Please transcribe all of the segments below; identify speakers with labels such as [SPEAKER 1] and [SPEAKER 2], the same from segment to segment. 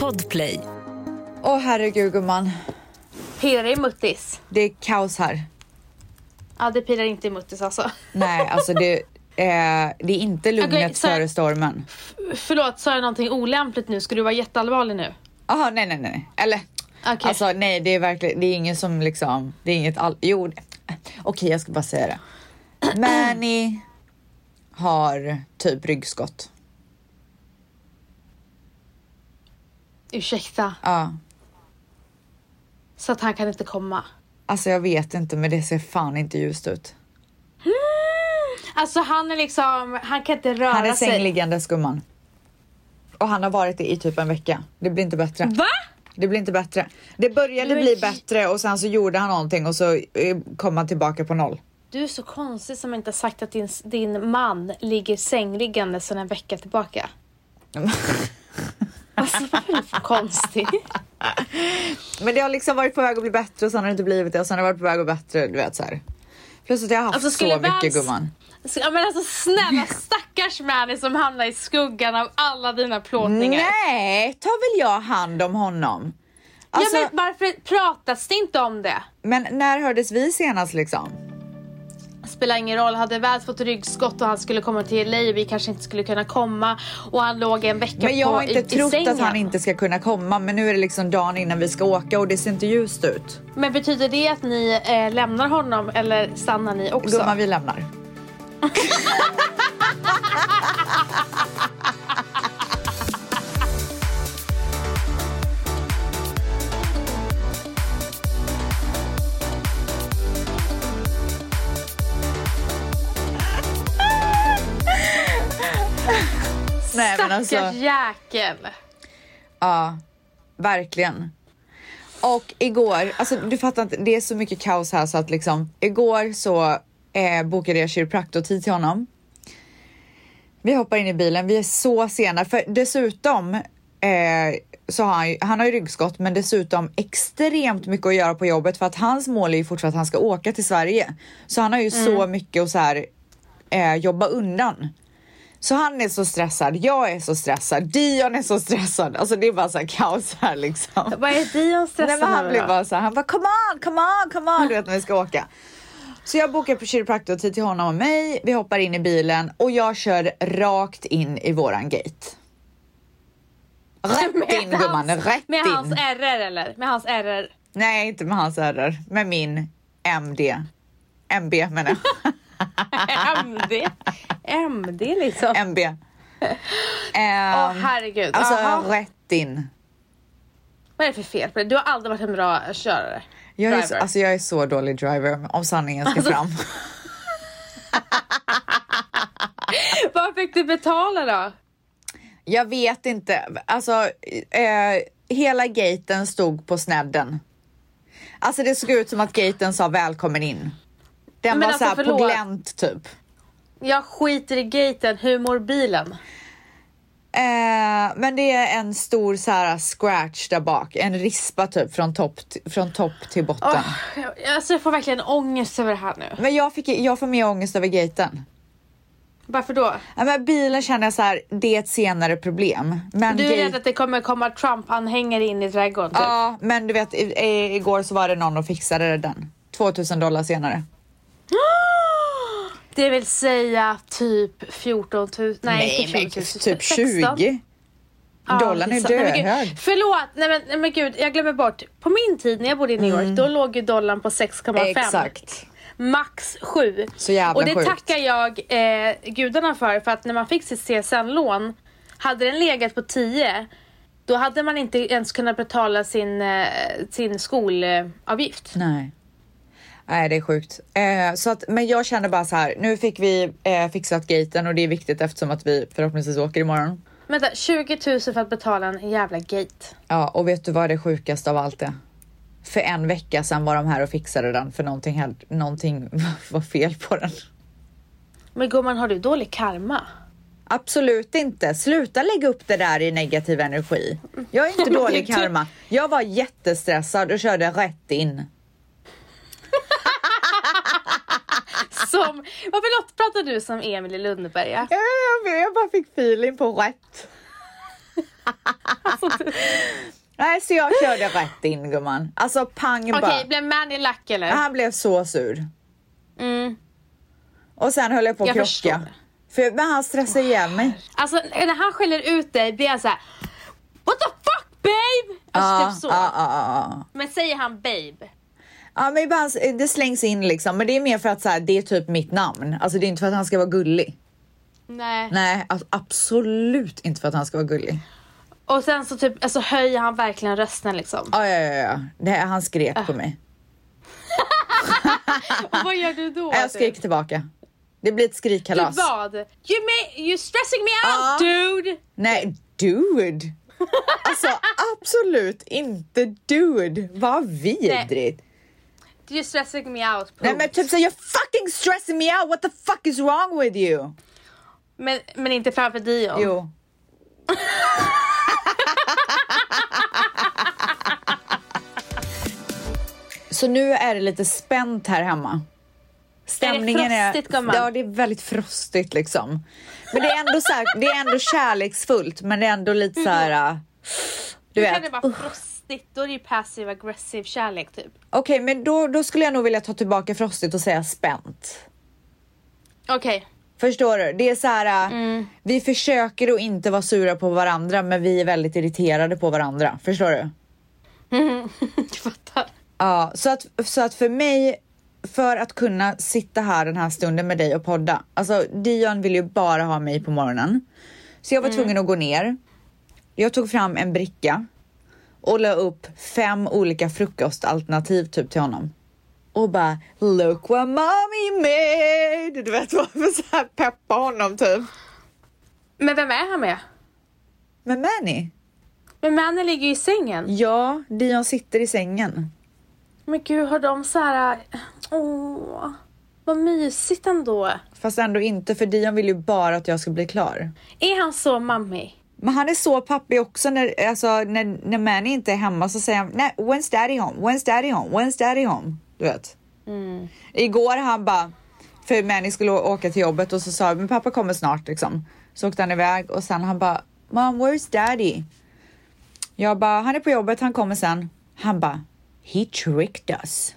[SPEAKER 1] Podplay.
[SPEAKER 2] Åh herregud gumman,
[SPEAKER 3] Pirrar i muttis?
[SPEAKER 2] det är kaos här.
[SPEAKER 3] Ja, det pirrar inte i muttis alltså.
[SPEAKER 2] Nej, alltså det, är, det är inte lugnet
[SPEAKER 3] Okej, så-
[SPEAKER 2] före stormen.
[SPEAKER 3] Förlåt, sa jag någonting olämpligt nu? Ska du vara jätteallvarlig nu?
[SPEAKER 2] Jaha, nej, nej, nej. Eller,
[SPEAKER 3] Okej.
[SPEAKER 2] alltså nej, det är verkligen, det är ingen som liksom, det är inget all... Jo, det- okej, jag ska bara säga det. Mani har typ ryggskott.
[SPEAKER 3] Ursäkta,
[SPEAKER 2] Ja,
[SPEAKER 3] så att han kan inte komma.
[SPEAKER 2] alltså jag vet inte, men det ser fan inte ljust ut.
[SPEAKER 3] Alltså han är liksom, han kan inte röra
[SPEAKER 2] Han är
[SPEAKER 3] sig.
[SPEAKER 2] sängliggandes gumman. Och han har varit det i typ en vecka. Det blir inte bättre.
[SPEAKER 3] Va?
[SPEAKER 2] Det blir inte bättre. Det började bli bättre och sen så gjorde han någonting och så eh, kom han tillbaka på noll.
[SPEAKER 3] Du är så konstig som inte sagt att din, din man ligger sängliggande sedan en vecka tillbaka. Alltså vad är du för konstig?
[SPEAKER 2] Men det har liksom varit på väg att bli bättre och sen har det inte blivit det och sen har det varit på väg att bli bättre, du vet så här. Plus att jag har haft
[SPEAKER 3] Alltså,
[SPEAKER 2] så mycket
[SPEAKER 3] Vans-
[SPEAKER 2] gumman.
[SPEAKER 3] Ja, men alltså snälla stackars Manny som hamnar i skuggan av alla dina plåtningar.
[SPEAKER 2] Nej, tar väl jag hand om honom? Alltså,
[SPEAKER 3] ja, men varför pratas det inte om det?
[SPEAKER 2] men när hördes vi senast liksom?
[SPEAKER 3] Spelar ingen roll, hade väl fått ryggskott och han skulle komma till LA vi kanske inte skulle kunna komma och han låg en vecka
[SPEAKER 2] Men jag
[SPEAKER 3] på,
[SPEAKER 2] har inte
[SPEAKER 3] i, i
[SPEAKER 2] trott
[SPEAKER 3] sängen.
[SPEAKER 2] att han inte ska kunna komma men nu är det liksom dagen innan vi ska åka och det ser inte ljust ut.
[SPEAKER 3] Men betyder det att ni eh, lämnar honom eller stannar ni också?
[SPEAKER 2] Gumman vi lämnar. Nej men alltså.
[SPEAKER 3] Stackars jäkel.
[SPEAKER 2] Ja, verkligen. Och igår, alltså du fattar inte, det är så mycket kaos här så att liksom igår så eh, bokade jag kiropraktortid till honom. Vi hoppar in i bilen, vi är så sena för dessutom eh, så har han, han har ju ryggskott men dessutom extremt mycket att göra på jobbet för att hans mål är ju fortfarande att han ska åka till Sverige. Så han har ju så mycket att så här, eh, jobba undan. Så han är så stressad, jag är så stressad, Dion är så stressad. Alltså det är bara så här kaos här liksom.
[SPEAKER 3] Vad är Dion stressad
[SPEAKER 2] men han
[SPEAKER 3] över
[SPEAKER 2] blir
[SPEAKER 3] då?
[SPEAKER 2] bara så här, han bara come on, come on, come on, du vet när vi ska åka. Så jag bokar på kiropraktortid till honom och mig, vi hoppar in i bilen och jag kör rakt in i våran gate. Rätt in gumman, rätt
[SPEAKER 3] Med hans
[SPEAKER 2] in.
[SPEAKER 3] RR eller? Med hans RR?
[SPEAKER 2] Nej, inte med hans RR, med min MD. MB menar jag.
[SPEAKER 3] MD? MD liksom?
[SPEAKER 2] MB.
[SPEAKER 3] Åh
[SPEAKER 2] Ehm,
[SPEAKER 3] herregud.
[SPEAKER 2] alltså
[SPEAKER 3] Jaha.
[SPEAKER 2] rätt in.
[SPEAKER 3] Vad är det för fel på dig? Du har aldrig varit en bra körare.
[SPEAKER 2] Jag är, så,
[SPEAKER 3] Driver.
[SPEAKER 2] alltså jag är så dålig driver om sanningen ska fram.
[SPEAKER 3] Vad fick du betala då?
[SPEAKER 2] Jag vet inte. Alltså, eh, hela gaten stod på snedden. Alltså det såg ut som att gaten sa välkommen in. Den var
[SPEAKER 3] alltså,
[SPEAKER 2] så här på glänt typ.
[SPEAKER 3] Jag skiter i gaten, hur mår bilen?
[SPEAKER 2] Eh, men det är en stor så här scratch där bak, en rispa typ från topp från topp till botten.
[SPEAKER 3] Åh, jag- alltså jag får verkligen ångest över det här nu.
[SPEAKER 2] Men jag, fick, jag får mer ångest över gaten.
[SPEAKER 3] Varför då?
[SPEAKER 2] Ja, men bilen känner jag så här, det är ett senare problem. Men
[SPEAKER 3] Du är rädd att det kommer komma Trump-anhängare in i trädgården typ?
[SPEAKER 2] Ja, men du vet igår så var det någon och fixade den. 2000 dollar senare.
[SPEAKER 3] Det vill säga typ 14 000, nej, inte 14 000,
[SPEAKER 2] typ
[SPEAKER 3] 16.
[SPEAKER 2] 20.
[SPEAKER 3] Ja,
[SPEAKER 2] Dollarn är
[SPEAKER 3] nej,
[SPEAKER 2] döhög.
[SPEAKER 3] Förlåt, nej men, nej men gud, jag glömmer bort. På min tid när jag bodde i New York, då låg ju dollarn på 6,5.
[SPEAKER 2] Mm. Exakt.
[SPEAKER 3] Max 7.
[SPEAKER 2] Så jävla
[SPEAKER 3] Och det
[SPEAKER 2] sjukt.
[SPEAKER 3] tackar jag eh, gudarna för, för att när man fick sitt CSN-lån, hade den legat på 10, då hade man inte ens kunnat betala sin, eh, sin skolavgift.
[SPEAKER 2] Nej. Nej, det är sjukt. Eh, så att, men jag känner bara så här, nu fick vi eh, fixat gaten och det är viktigt eftersom att vi förhoppningsvis åker imorgon.
[SPEAKER 3] Vänta, 20 000 för att betala en jävla gate.
[SPEAKER 2] Ja, och vet du vad det sjukaste av allt är? För en vecka sedan var de här och fixade den för någonting, någonting var fel på den.
[SPEAKER 3] Men gumman, har du dålig karma?
[SPEAKER 2] Absolut inte. Sluta lägga upp det där i negativ energi. Jag är inte dålig karma. Jag var jättestressad och körde rätt in.
[SPEAKER 3] Som, varför pratar du som Emil i Lönneberga?
[SPEAKER 2] Ja, Jag, jag bara fick feeling på rätt.
[SPEAKER 3] Alltså,
[SPEAKER 2] Nej, så jag körde rätt in gumman. Alltså pang
[SPEAKER 3] Okej,
[SPEAKER 2] bara.
[SPEAKER 3] blev Manny lack eller?
[SPEAKER 2] Han blev så sur.
[SPEAKER 3] Mm.
[SPEAKER 2] Och sen höll jag på att
[SPEAKER 3] Jag
[SPEAKER 2] krocka.
[SPEAKER 3] förstår.
[SPEAKER 2] För, men han stressade ihjäl mig.
[SPEAKER 3] Alltså när han skäller ut dig blir jag så här. What the fuck babe? Alltså typ så.
[SPEAKER 2] ja, ja.
[SPEAKER 3] Men säger han babe?
[SPEAKER 2] Ja men ibland, det slängs in liksom, men det är mer för att så här, det är typ mitt namn. Alltså det är inte för att han ska vara gullig.
[SPEAKER 3] Nej.
[SPEAKER 2] Nej, alltså, absolut inte för att han ska vara gullig.
[SPEAKER 3] Och sen så typ alltså, höjer han verkligen rösten liksom.
[SPEAKER 2] Ja, ja, ja, ja. Det, han skrek på mig.
[SPEAKER 3] Och vad gör du då?
[SPEAKER 2] Jag skrek tillbaka. Det blir ett skrikkalas.
[SPEAKER 3] vad? You may, you're stressing me
[SPEAKER 2] Ja.
[SPEAKER 3] out dude!
[SPEAKER 2] Nej, dude. Alltså absolut inte dude. Vad vidrigt.
[SPEAKER 3] You're stressing me out.
[SPEAKER 2] Nej men typ så you're fucking stressing me out. What the fuck is wrong with you?
[SPEAKER 3] men, men inte framför Dion.
[SPEAKER 2] Jo. Så nu är det lite spänt här hemma. Stämningen
[SPEAKER 3] frostigt, gumman?
[SPEAKER 2] Ja, det är väldigt frostigt liksom. Men det är ändå så här, det är ändå kärleksfullt, men det är ändå lite så här. äh, Du
[SPEAKER 3] Hur kan
[SPEAKER 2] vet.
[SPEAKER 3] det vara frostigt? Då är det ju passiv aggressiv kärlek typ.
[SPEAKER 2] Okej, men då, då skulle jag nog vilja ta tillbaka frostigt och säga spänt.
[SPEAKER 3] Okej.
[SPEAKER 2] Förstår du? Det är så här, äh,
[SPEAKER 3] Mm.
[SPEAKER 2] vi försöker att inte vara sura på varandra, men vi är väldigt irriterade på varandra. Förstår du?
[SPEAKER 3] Jag fattar.
[SPEAKER 2] Ja, så att, så att för mig, för att kunna sitta här den här stunden med dig och podda. Alltså Dion vill ju bara ha mig på morgonen. Så jag var tvungen att gå ner. Jag tog fram en bricka och la upp fem olika frukostalternativ typ till honom. Och bara look what mommy made! Du vet vad för så här peppa honom typ.
[SPEAKER 3] Men vem är han med?
[SPEAKER 2] Men Manny,
[SPEAKER 3] Men Manny ligger ju i sängen.
[SPEAKER 2] ja, Dion sitter i sängen.
[SPEAKER 3] Men gud, har de så här... Åh, vad mysigt ändå.
[SPEAKER 2] Fast ändå inte för Dion vill ju bara att jag ska bli klar.
[SPEAKER 3] Är han så mammi?
[SPEAKER 2] Men han är så pappig också när, alltså, när, när Manny inte är hemma så säger han nej, when's daddy home? When's daddy home? When's daddy home? Du vet. Igår han bara, för Manny skulle åka till jobbet och så sa men pappa kommer snart liksom. Så åkte han iväg och sen han bara, mom where's daddy? Jag bara, han är på jobbet, han kommer sen. Han bara, he tricked us.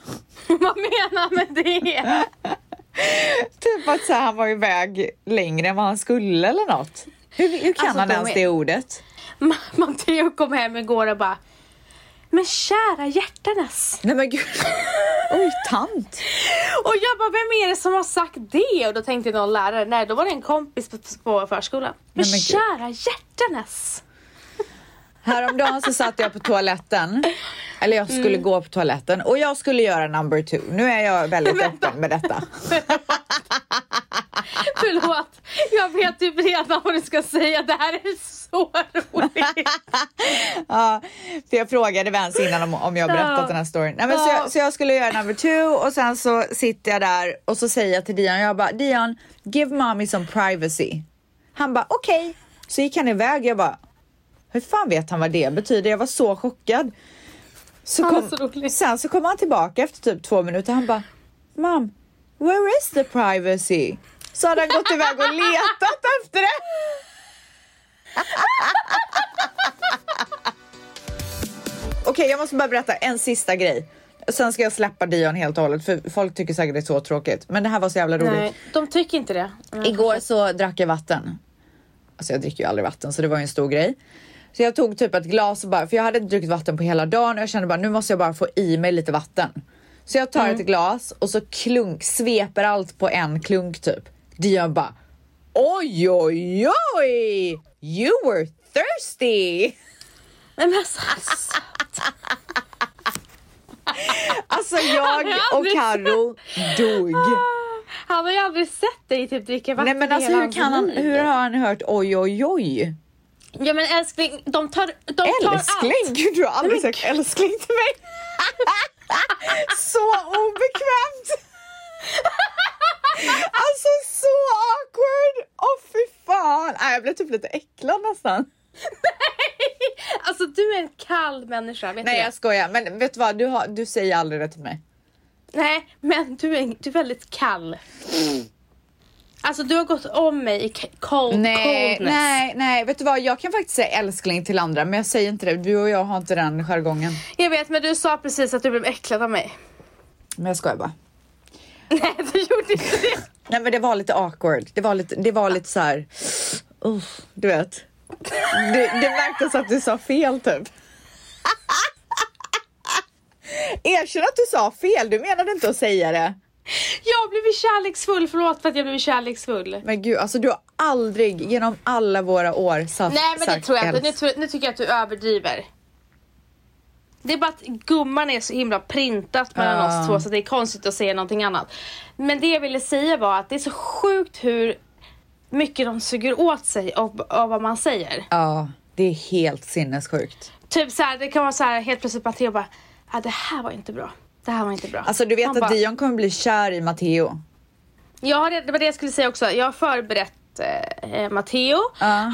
[SPEAKER 3] vad menar han med det?
[SPEAKER 2] Typ att så här, han var iväg längre än vad han skulle eller något. Hur, hur kan
[SPEAKER 3] Alltså,
[SPEAKER 2] han
[SPEAKER 3] de
[SPEAKER 2] ens
[SPEAKER 3] är-
[SPEAKER 2] det ordet?
[SPEAKER 3] Ma- Matteo kom hem igår och bara Men kära hjärtanes.
[SPEAKER 2] Nej men gud. Oj, tant.
[SPEAKER 3] Och jag bara, vem är det som har sagt det? Och då tänkte någon lärare, nej då var det en kompis på, på förskolan. Men,
[SPEAKER 2] Nej, men
[SPEAKER 3] kära hjärtanes.
[SPEAKER 2] Häromdagen så satt jag på toaletten. Eller jag skulle gå på toaletten och jag skulle göra number two. Nu är jag väldigt öppen med detta.
[SPEAKER 3] Förlåt, jag vet typ redan vad du ska säga. Det här är så roligt.
[SPEAKER 2] Ja, för jag frågade Vance innan om, om jag berättat
[SPEAKER 3] Ja.
[SPEAKER 2] den här storyn. Nej, men så,
[SPEAKER 3] Ja.
[SPEAKER 2] jag, så jag skulle göra number two och sen så sitter jag där och så säger jag till Dion, jag bara Dion, give mommy some privacy. Han bara okej. Så gick han iväg, jag bara hur fan vet han vad det betyder? Jag var så chockad. Så kom,
[SPEAKER 3] så
[SPEAKER 2] sen så kom han tillbaka efter typ två minuter. Han bara Mom, where is the privacy? Så hade han gått iväg och letat efter det. Okej, jag måste bara berätta en sista grej. Sen ska jag släppa Dion helt och hållet för folk tycker säkert det är så tråkigt. Men det här var så jävla roligt.
[SPEAKER 3] Nej, de tycker inte det. Mm.
[SPEAKER 2] Igår så drack jag vatten. Alltså jag dricker ju aldrig vatten så det var ju en stor grej. Så jag tog typ ett glas och bara, för jag hade inte druckit vatten på hela dagen och jag kände bara nu måste jag bara få i mig lite vatten. Så jag tar ett glas och så klunk, sveper allt på en klunk typ. Dion bara oj oj oj! You were thirsty!
[SPEAKER 3] Men alltså,
[SPEAKER 2] Alltså jag och Karo dog.
[SPEAKER 3] han har ju aldrig sett dig typ dricka vatten
[SPEAKER 2] Nej men alltså hur kan han, hur har han hört oj oj oj?
[SPEAKER 3] Ja men älskling, de tar, de tar
[SPEAKER 2] Älskling?
[SPEAKER 3] allt.
[SPEAKER 2] Gud, du har aldrig
[SPEAKER 3] Nej,
[SPEAKER 2] sagt älskling till mig. så obekvämt. alltså så awkward. Åh oh, fy fan. Nej, jag blev typ lite äcklad nästan.
[SPEAKER 3] Alltså du är en kall människa, vet
[SPEAKER 2] Nej
[SPEAKER 3] du
[SPEAKER 2] jag
[SPEAKER 3] det?
[SPEAKER 2] skojar, men vet du vad? Du, har, du säger aldrig det till mig.
[SPEAKER 3] Nej, men du är, du är väldigt kall. Alltså du har gått om mig i cold,
[SPEAKER 2] Nej,
[SPEAKER 3] coldness.
[SPEAKER 2] nej, nej, vet du vad? Jag kan faktiskt säga älskling till andra, men jag säger inte det. Du och jag har inte den jargongen.
[SPEAKER 3] Jag vet men du sa precis att du blev äcklad av mig.
[SPEAKER 2] Men jag skojar bara.
[SPEAKER 3] Nej du gjorde inte det.
[SPEAKER 2] Nej, men det var lite awkward. Det var lite, det var lite så här. Uh, du vet. Det, det märktes att du sa fel typ. Erkänn att du sa fel. Du menade inte att säga det.
[SPEAKER 3] Jag blivit kärleksfull, förlåt för att jag blev kärleksfull.
[SPEAKER 2] Men gud, alltså du har aldrig genom alla våra år sagt
[SPEAKER 3] Nej men det tror jag inte, nu, tror- nu tycker jag att du överdriver. Det är bara att gumman är så himla printat mellan
[SPEAKER 2] Ja.
[SPEAKER 3] oss två så det är konstigt att säga någonting annat. Men det jag ville säga var att det är så sjukt hur mycket de suger åt sig av, av vad man säger.
[SPEAKER 2] Ja, det är helt sinnessjukt.
[SPEAKER 3] Typ så här, det kan vara så här helt plötsligt Matteo bara, ah, det här var inte bra. Det här var inte bra.
[SPEAKER 2] Alltså du vet
[SPEAKER 3] Man
[SPEAKER 2] att
[SPEAKER 3] bara,
[SPEAKER 2] Dion kommer bli kär i Matteo.
[SPEAKER 3] Har, det det var det jag skulle säga också. Jag har förberett eh, Matteo.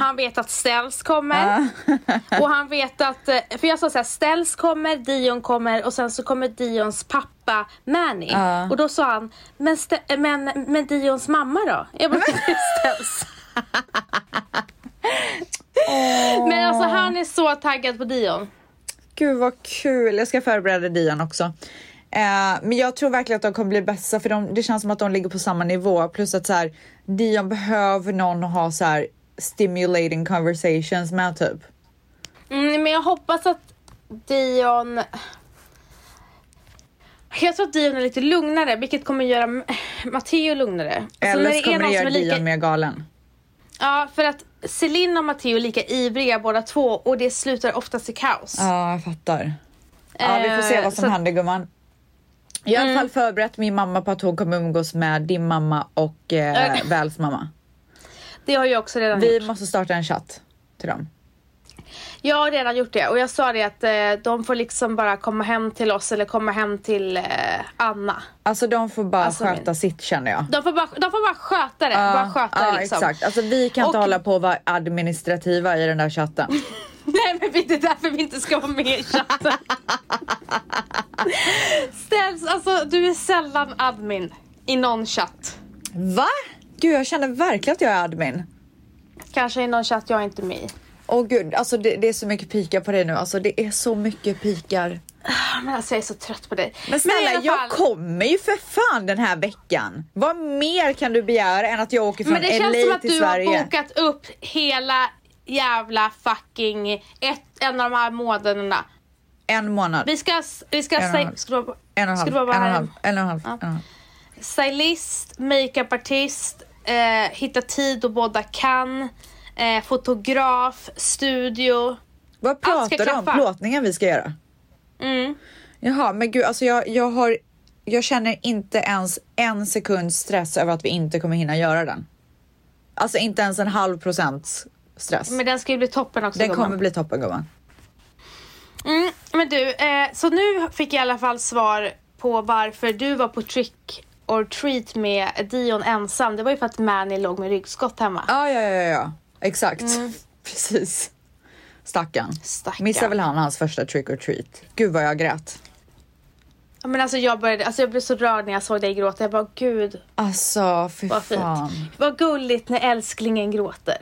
[SPEAKER 3] Han vet att Ställs kommer. och han vet att, eh, för jag sa så här, Ställs kommer, Dion kommer och sen så kommer Dions pappa Manny.
[SPEAKER 2] Ja.
[SPEAKER 3] Och då sa han, men, St- eh, men, men Dions mamma då? Jag bara, är Ställs. Men alltså han är så taggad på Dion.
[SPEAKER 2] Gud vad kul, jag ska förbereda Dion också. Eh, men jag tror verkligen att de kommer bli bästa för de, det känns som att de ligger på samma nivå. Plus att så här, Dion behöver någon att ha så här stimulating conversations med typ.
[SPEAKER 3] Mm, men jag hoppas att Dion... Jag tror att Dion är lite lugnare, vilket kommer göra Matteo lugnare. Alltså,
[SPEAKER 2] Eller
[SPEAKER 3] det
[SPEAKER 2] så kommer det göra
[SPEAKER 3] lika-
[SPEAKER 2] Dion mer galen.
[SPEAKER 3] Ja, för att Celine och Matteo är lika ivriga båda två och det slutar oftast i kaos.
[SPEAKER 2] Ja, jag fattar. Ja, vi får se
[SPEAKER 3] Eh,
[SPEAKER 2] vad som
[SPEAKER 3] så-
[SPEAKER 2] händer gumman. Jag har i alla fall förberett min mamma på att hon kommer umgås med din mamma och eh. Väls mamma.
[SPEAKER 3] Det har jag också redan
[SPEAKER 2] Vi
[SPEAKER 3] gjort.
[SPEAKER 2] måste starta en chatt till dem.
[SPEAKER 3] Jag har redan gjort det och jag sa det att eh, de får liksom bara komma hem till oss eller komma hem till eh, Anna.
[SPEAKER 2] Alltså de får bara
[SPEAKER 3] Alltså,
[SPEAKER 2] sköta
[SPEAKER 3] min-
[SPEAKER 2] sitt känner jag.
[SPEAKER 3] De får bara, de får bara sköta det. bara sköta
[SPEAKER 2] ja
[SPEAKER 3] det liksom.
[SPEAKER 2] exakt. Alltså vi kan inte
[SPEAKER 3] Och-
[SPEAKER 2] hålla på och vara administrativa i den där chatten.
[SPEAKER 3] Nej men det är därför vi inte ska vara med i chatten. Ställs, alltså du är sällan admin i någon chatt.
[SPEAKER 2] Va? Gud jag känner verkligen att jag är admin.
[SPEAKER 3] Kanske i någon chatt jag är inte med i.
[SPEAKER 2] Åh gud, alltså det, det är så mycket pikar på dig nu. Alltså det är så mycket pikar.
[SPEAKER 3] Men alltså jag är så trött på dig.
[SPEAKER 2] Men snälla,
[SPEAKER 3] alla
[SPEAKER 2] jag
[SPEAKER 3] fall-
[SPEAKER 2] kommer ju för fan den här veckan. Vad mer kan du begära än att jag åker från
[SPEAKER 3] Men det känns
[SPEAKER 2] LA
[SPEAKER 3] som att
[SPEAKER 2] till
[SPEAKER 3] du
[SPEAKER 2] Sverige?
[SPEAKER 3] har bokat upp hela jävla fucking ett, en av de här månaderna.
[SPEAKER 2] En månad.
[SPEAKER 3] Vi ska, vi ska
[SPEAKER 2] En och en halv. En och en halv. En och en halv. En och en halv. En och en halv.
[SPEAKER 3] Stylist, makeupartist, eh, hitta tid då båda kan, eh, fotograf, studio.
[SPEAKER 2] Vad pratar du om? Plåtningen vi ska göra?
[SPEAKER 3] Mm.
[SPEAKER 2] Jaha, men gud, alltså jag, jag har... Jag känner inte ens en sekunds stress över att vi inte kommer hinna göra den. Alltså inte ens en halv procents stress.
[SPEAKER 3] Men den ska ju bli toppen också
[SPEAKER 2] den
[SPEAKER 3] gumman.
[SPEAKER 2] kommer bli toppen gumman.
[SPEAKER 3] Mm, men du, eh, så nu fick jag i alla fall svar på varför du var på trick or treat med Dion ensam. Det var ju för att Manny låg med ryggskott hemma.
[SPEAKER 2] Ja, ja, ja, ja. Exakt. Precis. Stackarn.
[SPEAKER 3] Stackarn.
[SPEAKER 2] Missar väl han hans första trick or treat. Gud vad jag grät.
[SPEAKER 3] Ja, Men alltså jag, började, alltså jag blev så rörd när jag såg dig gråta. Jag bara gud
[SPEAKER 2] Alltså, fy
[SPEAKER 3] vad fint.
[SPEAKER 2] fan.
[SPEAKER 3] Vad gulligt när älsklingen gråter.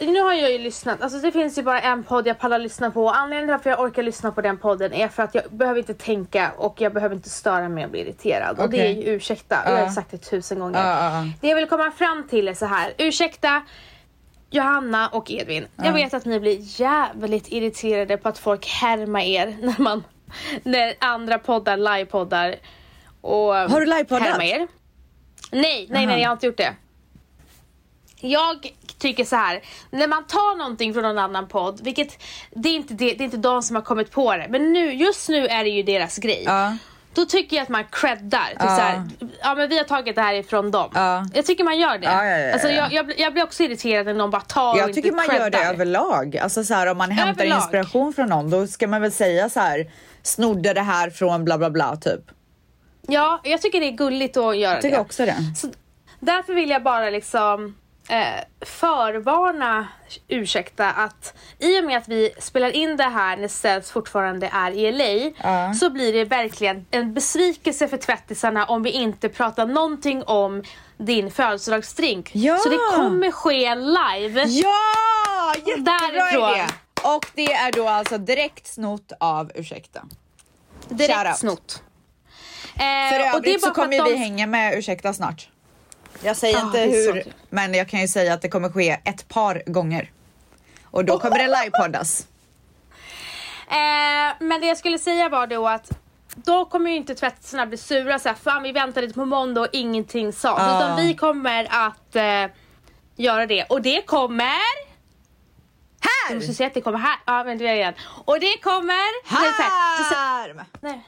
[SPEAKER 3] Nu har jag ju lyssnat, alltså det finns ju bara en podd jag pallar lyssna på anledningen till varför jag orkar lyssna på den podden är för att jag behöver inte tänka och jag behöver inte störa mig och bli irriterad. Och det är ju ursäkta, jag har sagt det tusen gånger.
[SPEAKER 2] Ja, ja.
[SPEAKER 3] Det jag vill komma fram till är så här. ursäkta Johanna och Edvin. Jag vet att ni blir jävligt irriterade på att folk härmar er när man när andra poddar livepoddar och
[SPEAKER 2] Har du livepoddat?
[SPEAKER 3] Nej, nej,
[SPEAKER 2] Aha.
[SPEAKER 3] nej, jag har inte gjort det. Jag tycker så här, när man tar någonting från någon annan podd, vilket det är inte, det, det är inte de som har kommit på det, men nu, just nu är det ju deras grej.
[SPEAKER 2] Ja.
[SPEAKER 3] Då tycker jag att man creddar. Typ
[SPEAKER 2] Ja.
[SPEAKER 3] så här, ja men vi har tagit det här ifrån dem.
[SPEAKER 2] Ja.
[SPEAKER 3] Jag tycker man gör det.
[SPEAKER 2] Ja, ja, ja,
[SPEAKER 3] Alltså,
[SPEAKER 2] ja.
[SPEAKER 3] jag, jag, blir- jag blir också irriterad när någon bara tar och
[SPEAKER 2] Jag
[SPEAKER 3] inte
[SPEAKER 2] tycker man gör det
[SPEAKER 3] creddar.
[SPEAKER 2] överlag. Alltså så här, om man hämtar
[SPEAKER 3] Överlag.
[SPEAKER 2] inspiration från någon då ska man väl säga så här snodde det här från bla bla bla typ.
[SPEAKER 3] Ja, jag tycker det är gulligt att göra
[SPEAKER 2] Jag tycker
[SPEAKER 3] det.
[SPEAKER 2] också det.
[SPEAKER 3] Så, därför vill jag bara liksom eh, förvarna Ursäkta att i och med att vi spelar in det här när Ställs fortfarande är i LA
[SPEAKER 4] Ja.
[SPEAKER 3] så blir det verkligen en besvikelse för tvättisarna om vi inte pratar någonting om din födelsedagsdrink.
[SPEAKER 4] Ja.
[SPEAKER 3] Så det kommer ske live.
[SPEAKER 4] Ja! Jättebra
[SPEAKER 3] Därifrån.
[SPEAKER 4] idé! Och det är då alltså direkt snott av Ursäkta.
[SPEAKER 3] Direkt snott. Eh,
[SPEAKER 4] För
[SPEAKER 3] och det är
[SPEAKER 4] övrigt så kommer
[SPEAKER 3] att
[SPEAKER 4] vi
[SPEAKER 3] de-
[SPEAKER 4] hänga med Ursäkta snart. Jag säger
[SPEAKER 3] Ja,
[SPEAKER 4] inte hur,
[SPEAKER 3] så.
[SPEAKER 4] men jag kan ju säga att det kommer ske ett par gånger. Och då kommer det livepoddas.
[SPEAKER 3] Eh, men det jag skulle säga var då att då kommer ju inte tvättisarna bli sura så här, fan vi väntade på måndag och ingenting sades.
[SPEAKER 4] Ah.
[SPEAKER 3] Utan vi kommer att eh, göra det. Och det kommer... Jag måste
[SPEAKER 4] Här!
[SPEAKER 3] säga att det kommer här. Ja men det är igen. Och det kommer... Nej, så här. Så- så-
[SPEAKER 4] Här!
[SPEAKER 3] Nej.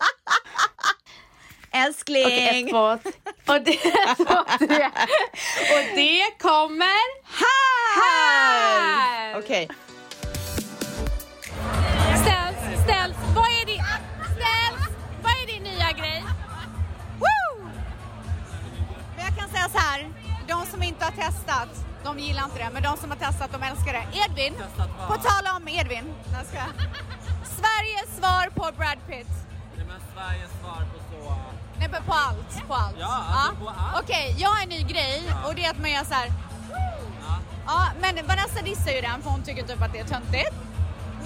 [SPEAKER 4] Älskling!
[SPEAKER 3] Okej, ett, två, och det, ett, två, tre. Och det kommer
[SPEAKER 4] här!
[SPEAKER 3] här!
[SPEAKER 4] Okej.
[SPEAKER 3] Ställs, ställs, vad är din... Ställs, vad är din nya grej?
[SPEAKER 2] Woo! Men jag kan säga så här, de som inte har testat, de gillar inte det, men de som har testat, de älskar det. Edvin, på tal om Edvin, jag. Sveriges svar på Brad Pitt.
[SPEAKER 5] Men Sveriges svar på så...
[SPEAKER 2] Nej men på allt, på allt.
[SPEAKER 5] Ja, alltså på allt.
[SPEAKER 2] Okej, jag har en ny grej och det är att man gör så här. Ja, men Vanessa dissar ju den för hon tycker typ att det är töntigt.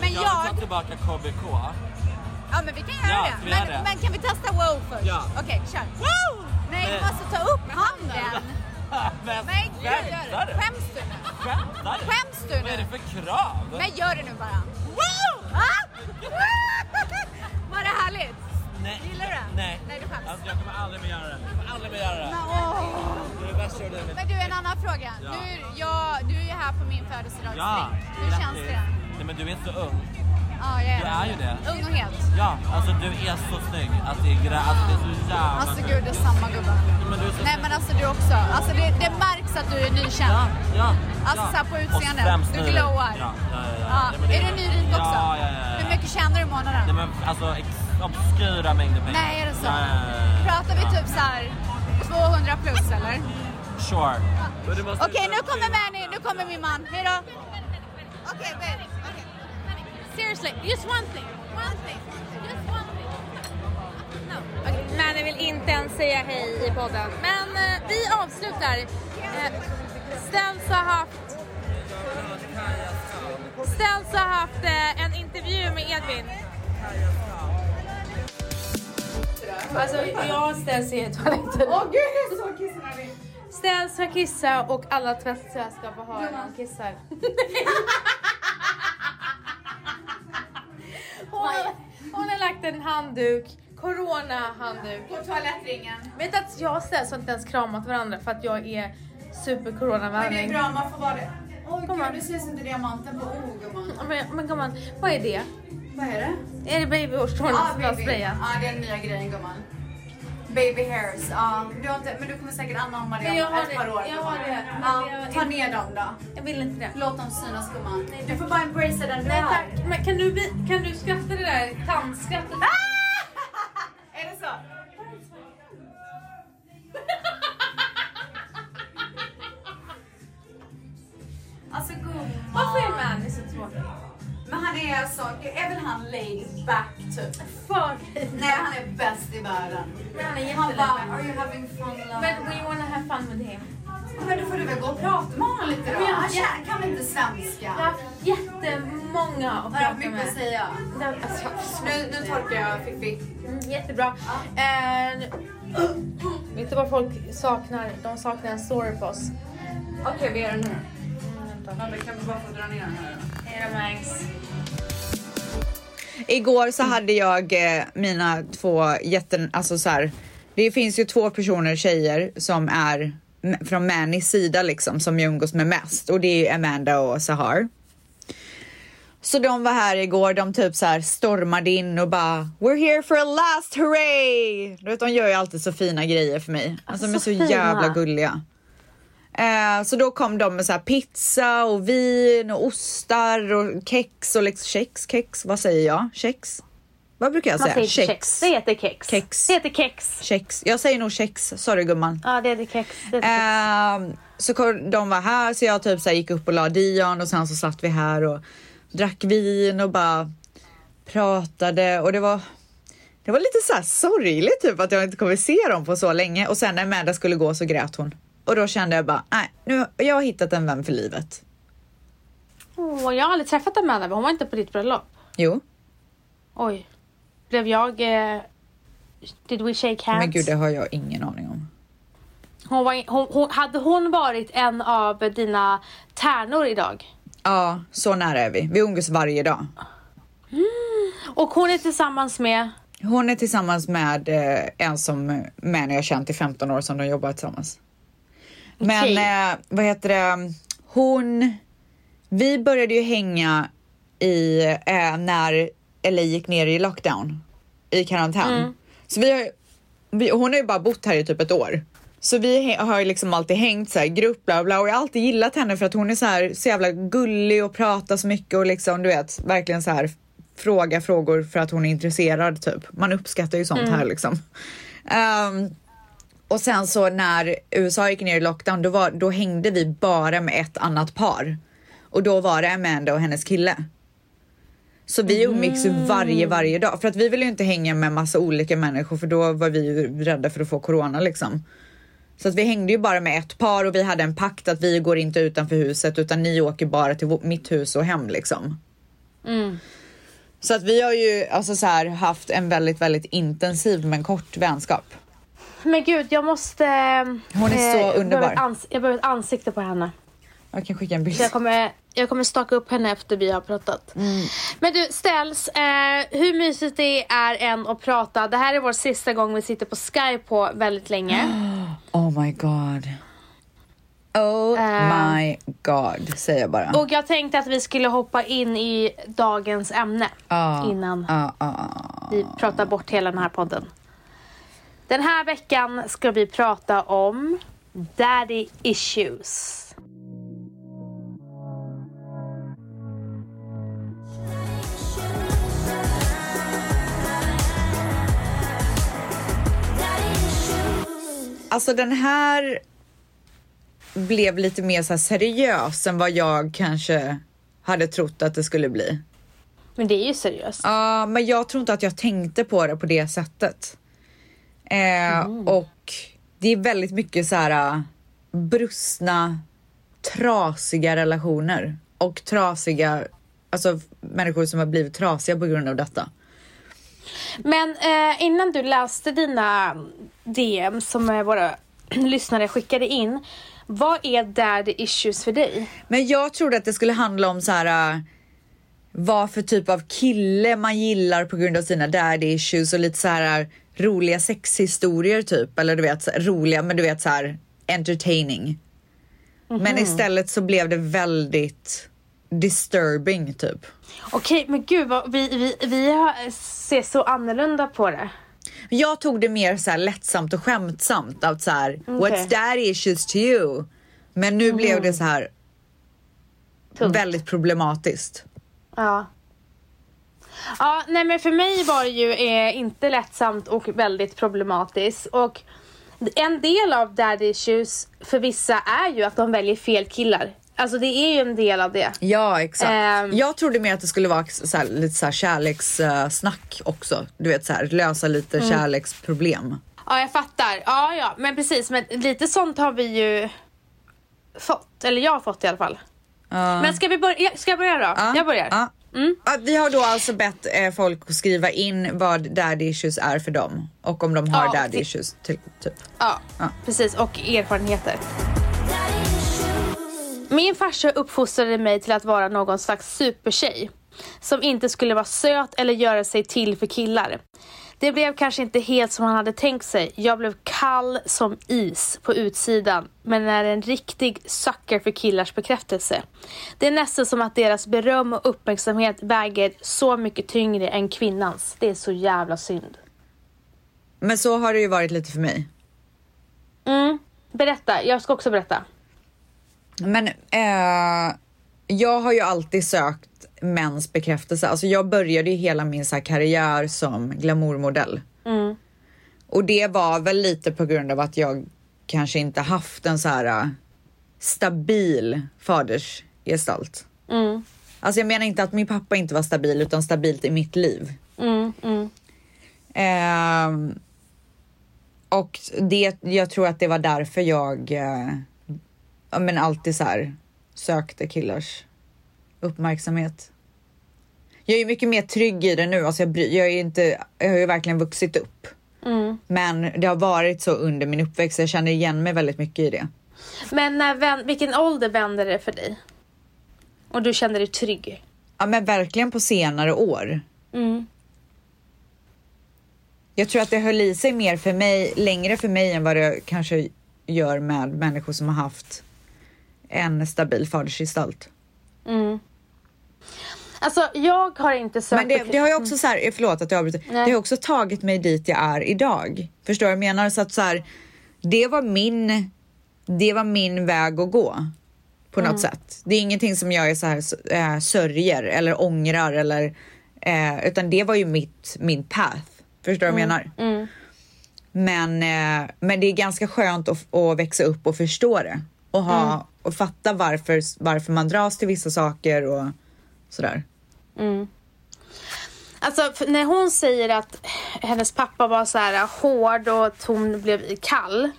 [SPEAKER 2] Men
[SPEAKER 5] jag
[SPEAKER 2] jag...
[SPEAKER 5] vill ta tillbaka KBK.
[SPEAKER 2] Ja men vi kan göra
[SPEAKER 5] Ja,
[SPEAKER 2] det. Men,
[SPEAKER 5] det?
[SPEAKER 2] men kan vi testa wow först?
[SPEAKER 5] Ja.
[SPEAKER 2] Okej, kör. Wow! Nej, du måste ta upp handen.
[SPEAKER 5] men
[SPEAKER 2] Men gud,
[SPEAKER 5] skämtar du?
[SPEAKER 2] skäms du nu?
[SPEAKER 5] Skämtar du?
[SPEAKER 2] Skäms du
[SPEAKER 5] Vad är
[SPEAKER 2] nu?
[SPEAKER 5] det för krav?
[SPEAKER 2] Men gör det nu bara. Min
[SPEAKER 5] Ja.
[SPEAKER 2] Hur känns det?
[SPEAKER 5] Nej men du är så ung.
[SPEAKER 2] Ja, jag är
[SPEAKER 5] Du är ju det.
[SPEAKER 2] Ung och het.
[SPEAKER 5] Ja, alltså du är så snygg att det är, alltså, det är så jävla
[SPEAKER 2] Alltså gud, det är samma gubben.
[SPEAKER 5] Men du är så
[SPEAKER 2] Nej men alltså du också. Alltså det, det märks att du är nykänd.
[SPEAKER 5] Ja, ja.
[SPEAKER 2] Alltså
[SPEAKER 5] ja.
[SPEAKER 2] så här på utseendet. Du glowar.
[SPEAKER 5] Ja, ja, ja. ja. Nej, det-
[SPEAKER 2] Är du nyrik också?
[SPEAKER 5] Ja, ja, ja.
[SPEAKER 2] Hur mycket tjänar du i månaden?
[SPEAKER 5] Nej men alltså obskyra mängder pengar.
[SPEAKER 2] Nej, är det så?
[SPEAKER 5] Ja.
[SPEAKER 2] Pratar vi typ så här 200 plus eller?
[SPEAKER 5] Sure.
[SPEAKER 2] Okej, nu kommer Manny, nu kommer min man. Hej då. Okej, babe. Okej.
[SPEAKER 3] Seriously, just one thing. One thing. Just one thing. No. Okay. Manny vill inte ens säga hej i podden. Men eh, vi avslutar. Eh, Stens har haft... Stens har haft eh, en intervju med Edvin. Alltså jag och Stens är i toaletten.
[SPEAKER 2] Åh gud, jag är så kissnödig.
[SPEAKER 3] Stens ska kissa och alla tvättisar ska få höra när han kissar. Hon har, hon har lagt en handduk, corona-handduk.
[SPEAKER 2] På toalettringen.
[SPEAKER 3] Vet att jag och Stens har inte ens kramat varandra för att jag är
[SPEAKER 2] Men det är bra, man får vara det.
[SPEAKER 3] Kom
[SPEAKER 2] gud, du syns inte diamanten på O gumman.
[SPEAKER 3] Men, men gumman, vad är det?
[SPEAKER 2] Vad är det?
[SPEAKER 3] Är det
[SPEAKER 2] Ah,
[SPEAKER 3] som jag har
[SPEAKER 2] baby.
[SPEAKER 3] sprayat?
[SPEAKER 2] Ja, det är den nya grejen gumman. Baby hairs. Ja, du har inte, men du kommer säkert anamma det om
[SPEAKER 3] har
[SPEAKER 2] ett
[SPEAKER 3] det,
[SPEAKER 2] par år.
[SPEAKER 3] jag har det.
[SPEAKER 2] Ja, ta ner dem då.
[SPEAKER 3] Jag vill inte det.
[SPEAKER 2] Låt dem synas gumman. Du får bara embracea den du
[SPEAKER 3] Nej
[SPEAKER 2] är.
[SPEAKER 3] tack. Men kan du, kan du skratta det där tandskrattet?
[SPEAKER 2] Är det så? Men han är så, är väl han laid back typ?
[SPEAKER 3] För
[SPEAKER 2] Nej han är bäst i världen.
[SPEAKER 3] Men han är
[SPEAKER 2] Han bara, are you having fun love?
[SPEAKER 3] Men we wanna have fun with him.
[SPEAKER 2] Men då får du väl gå och prata med honom lite då?
[SPEAKER 3] Men jag-
[SPEAKER 2] Han känner- kan väl inte svenska?
[SPEAKER 3] Jag har haft jättemånga att prata
[SPEAKER 2] haft mycket
[SPEAKER 3] med.
[SPEAKER 2] att säga.
[SPEAKER 3] Alltså,
[SPEAKER 2] Nu, nu torkar jag Fifi.
[SPEAKER 3] mm, jättebra. Eh, vet du vad folk saknar? De saknar en story på oss.
[SPEAKER 2] Okej, vi gör det nu.
[SPEAKER 3] Mm, vänta.
[SPEAKER 2] Ja, kan vi bara få dra ner den här
[SPEAKER 3] Hej då Mangs.
[SPEAKER 4] Igår så hade jag eh, mina två jätten, alltså så här. Det finns ju två personer, tjejer, som är från Mannys sida liksom, som jag umgås med mest och det är Amanda och Sahar. Så de var här igår, de typ så här stormade in och bara We're here for a last hooray! Du vet, de gör ju alltid så fina grejer för mig. Alltså de är
[SPEAKER 3] så
[SPEAKER 4] så
[SPEAKER 3] fina.
[SPEAKER 4] jävla gulliga. Eh, så då kom de med så här pizza och vin och ostar och kex och liksom kex, kex, vad säger jag? Kex?
[SPEAKER 2] Vad brukar jag
[SPEAKER 3] Man
[SPEAKER 2] säga?
[SPEAKER 3] säger kex. Det heter kex.
[SPEAKER 2] Kex.
[SPEAKER 3] Det heter kex.
[SPEAKER 2] Kex. Jag säger nog kex. Sorry gumman.
[SPEAKER 3] Ja, det heter kex. Det heter kex.
[SPEAKER 2] Ehm, så kom- de var här så jag typ så gick upp och la Dion och sen så satt vi här och drack vin och bara pratade och det var det var lite så här sorgligt typ att jag inte kommer se dem på så länge och sen när Amanda skulle gå så grät hon och då kände jag bara nej, nu jag har hittat en vän för livet.
[SPEAKER 3] Åh, jag har aldrig träffat Amanda, hon var inte på ditt bröllop.
[SPEAKER 2] Jo,
[SPEAKER 3] Oj. Blev jag... Eh, did we shake hands?
[SPEAKER 2] men gud, det har jag ingen aning om.
[SPEAKER 3] hon var, hon, hon, hade hon varit en av dina tärnor idag?
[SPEAKER 2] Ja, så nära är vi. Vi umgås varje dag.
[SPEAKER 3] Och hon är tillsammans med...
[SPEAKER 2] Hon är tillsammans med eh, en som med när jag känt i 15 år som de jobbar tillsammans. Men
[SPEAKER 3] Okej.
[SPEAKER 2] eh, vad heter det? Hon. Vi började ju hänga i eh, när LA gick ner i lockdown i karantän.
[SPEAKER 3] Mm.
[SPEAKER 2] Så vi har, vi, hon har ju bara bott här i typ ett år. Så vi har ju liksom alltid hängt så här grupp bla bla och jag har alltid gillat henne för att hon är så här så jävla gullig och pratar så mycket och liksom du vet verkligen så här fråga frågor för att hon är intresserad typ. Man uppskattar ju sånt här liksom. Ehm, och sen så när USA gick ner i lockdown då, var, då hängde vi bara med ett annat par. Och då var det Amanda och hennes kille. Så vi umgicks ju varje, varje dag. För att vi ville ju inte hänga med massa olika människor för då var vi ju rädda för att få corona liksom. Så att vi hängde ju bara med ett par och vi hade en pakt att vi går inte utanför huset utan ni åker bara till mitt hus och hem liksom.
[SPEAKER 3] Mm.
[SPEAKER 2] Så att vi har ju alltså så här haft en väldigt, väldigt intensiv men kort vänskap.
[SPEAKER 3] Men gud, jag måste...
[SPEAKER 2] Hon är så
[SPEAKER 3] jag
[SPEAKER 2] underbar.
[SPEAKER 3] behöver jag behöver ett ansikte på henne.
[SPEAKER 2] Jag kan skicka en bild.
[SPEAKER 3] Så jag kommer, jag kommer staka upp henne efter vi har pratat.
[SPEAKER 2] Mm.
[SPEAKER 3] Men du, Ställs, eh, hur mysigt det är än att prata. Det här är vår sista gång vi sitter på Skype på väldigt länge.
[SPEAKER 2] Oh my god. Oh
[SPEAKER 3] Eh.
[SPEAKER 2] my god, säger jag bara.
[SPEAKER 3] Och jag tänkte att vi skulle hoppa in i dagens ämne
[SPEAKER 2] Ja,
[SPEAKER 3] innan
[SPEAKER 2] ja.
[SPEAKER 3] vi pratar bort hela den här podden. Den här veckan ska vi prata om daddy issues.
[SPEAKER 2] Alltså den här blev lite mer så seriös än vad jag kanske hade trott att det skulle bli.
[SPEAKER 3] Men det är ju seriöst.
[SPEAKER 2] Ja, men jag tror inte att jag tänkte på det på det sättet. Eh, Och det är väldigt mycket så här äh, brustna, trasiga relationer och trasiga, alltså människor som har blivit trasiga på grund av detta.
[SPEAKER 3] Men eh, innan du läste dina DM som eh, våra lyssnare skickade in. Vad är daddy issues för dig?
[SPEAKER 2] Men jag trodde att det skulle handla om så här. äh, vad för typ av kille man gillar på grund av sina daddy issues och lite så här roliga sexhistorier typ. Eller du vet, roliga men du vet så här entertaining. Men istället så blev det väldigt disturbing typ.
[SPEAKER 3] Okej, men gud vad, vi, vi, vi har, ser så annorlunda på det.
[SPEAKER 2] Jag tog det mer så här lättsamt och skämtsamt. Att så här, what's daddy issues to you? Men nu blev det så här
[SPEAKER 3] Tungt.
[SPEAKER 2] väldigt problematiskt.
[SPEAKER 3] Ja. Ja, nej men för mig var det ju eh, inte lättsamt och väldigt problematiskt. Och en del av daddy issues för vissa är ju att de väljer fel killar. Alltså det är ju en del av det.
[SPEAKER 2] Ja, exakt.
[SPEAKER 3] Ehm.
[SPEAKER 2] jag trodde mer att det skulle vara så här, lite så här kärlekssnack också. Du vet så här, lösa lite
[SPEAKER 3] Mm.
[SPEAKER 2] kärleksproblem.
[SPEAKER 3] Ja, jag fattar. Ja, ja, men precis. Men lite sånt har vi ju fått. Eller jag har fått i alla fall. Men ska vi börja? Ska jag börja då?
[SPEAKER 2] Ja,
[SPEAKER 3] Jag börjar.
[SPEAKER 2] ja. Ja, vi har då alltså bett eh, folk skriva in vad daddy issues är för dem. Och om de har
[SPEAKER 3] Ja,
[SPEAKER 2] daddy issues. Till, typ.
[SPEAKER 3] Ja,
[SPEAKER 2] Ja.
[SPEAKER 3] precis. Och erfarenheter. Min farsa uppfostrade mig till att vara någon slags supertjej. Som inte skulle vara söt eller göra sig till för killar. Det blev kanske inte helt som han hade tänkt sig. Jag blev kall som is på utsidan. Men är en riktig sucker för killars bekräftelse. Det är nästan som att deras beröm och uppmärksamhet väger så mycket tyngre än kvinnans. Det är så jävla synd.
[SPEAKER 2] Men så har det ju varit lite för mig.
[SPEAKER 3] Mm. Berätta, jag ska också berätta.
[SPEAKER 2] Men eh, jag har ju alltid sökt mäns bekräftelse. Alltså jag började ju hela min så karriär som glamourmodell.
[SPEAKER 3] Mm.
[SPEAKER 2] Och det var väl lite på grund av att jag kanske inte haft en så här äh, stabil fadersgestalt.
[SPEAKER 3] Mm.
[SPEAKER 2] Alltså jag menar inte att min pappa inte var stabil utan stabilt i mitt liv.
[SPEAKER 3] Mm, mm.
[SPEAKER 2] Ehm, och det, jag tror att det var därför jag eh, men alltid så här sökte killars uppmärksamhet. Jag är mycket mer trygg i det nu. Alltså jag, jag, är inte, jag har ju verkligen vuxit upp.
[SPEAKER 3] Mm.
[SPEAKER 2] Men det har varit så under min uppväxt. Jag känner igen mig väldigt mycket i det.
[SPEAKER 3] Men när, vän, vilken ålder vände det för dig? Och du kände dig trygg?
[SPEAKER 2] Ja, men verkligen på senare år.
[SPEAKER 3] Mm.
[SPEAKER 2] Jag tror att det höll i sig mer för mig, längre för mig än vad det kanske gör med människor som har haft en stabil fadersgestalt.
[SPEAKER 3] Mm. Alltså jag har inte sökt...
[SPEAKER 2] Men det, det har ju också så här, förlåt att jag avbryter, det
[SPEAKER 3] Nej.
[SPEAKER 2] har ju också tagit mig dit jag är idag. Förstår du vad jag menar? Så att så här, det var min, det var min väg att gå. På något sätt. Det är ingenting som jag är så här äh, sörjer eller ångrar eller eh, utan det var ju mitt, min path. Förstår du vad jag menar?
[SPEAKER 3] Mm.
[SPEAKER 2] Men, eh, men det är ganska skönt att, att växa upp och förstå det. Och, ha, och fatta varför, varför man dras till vissa saker och sådär.
[SPEAKER 3] Mm. Alltså när hon säger att hennes pappa var så här hård och att hon blev kall.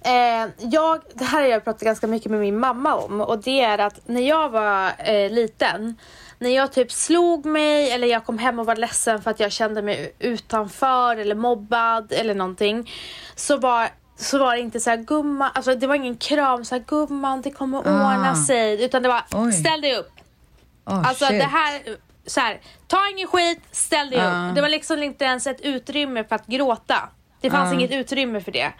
[SPEAKER 3] Eh, jag, det här har jag pratat ganska mycket med min mamma om och det är att när jag var eh, liten när jag typ slog mig eller jag kom hem och var ledsen för att jag kände mig utanför eller mobbad eller någonting så var så var det inte så här gumman, alltså det var ingen kram så här gumman det kommer ordna
[SPEAKER 2] Ah.
[SPEAKER 3] sig utan det var
[SPEAKER 2] Oj.
[SPEAKER 3] ställ dig upp.
[SPEAKER 2] Oh,
[SPEAKER 3] Alltså
[SPEAKER 2] shit.
[SPEAKER 3] det här, så här, ta ingen skit, ställ dig
[SPEAKER 2] Ja.
[SPEAKER 3] upp. Det var liksom inte ens ett utrymme för att gråta. Det fanns
[SPEAKER 2] Ja.
[SPEAKER 3] inget utrymme för det.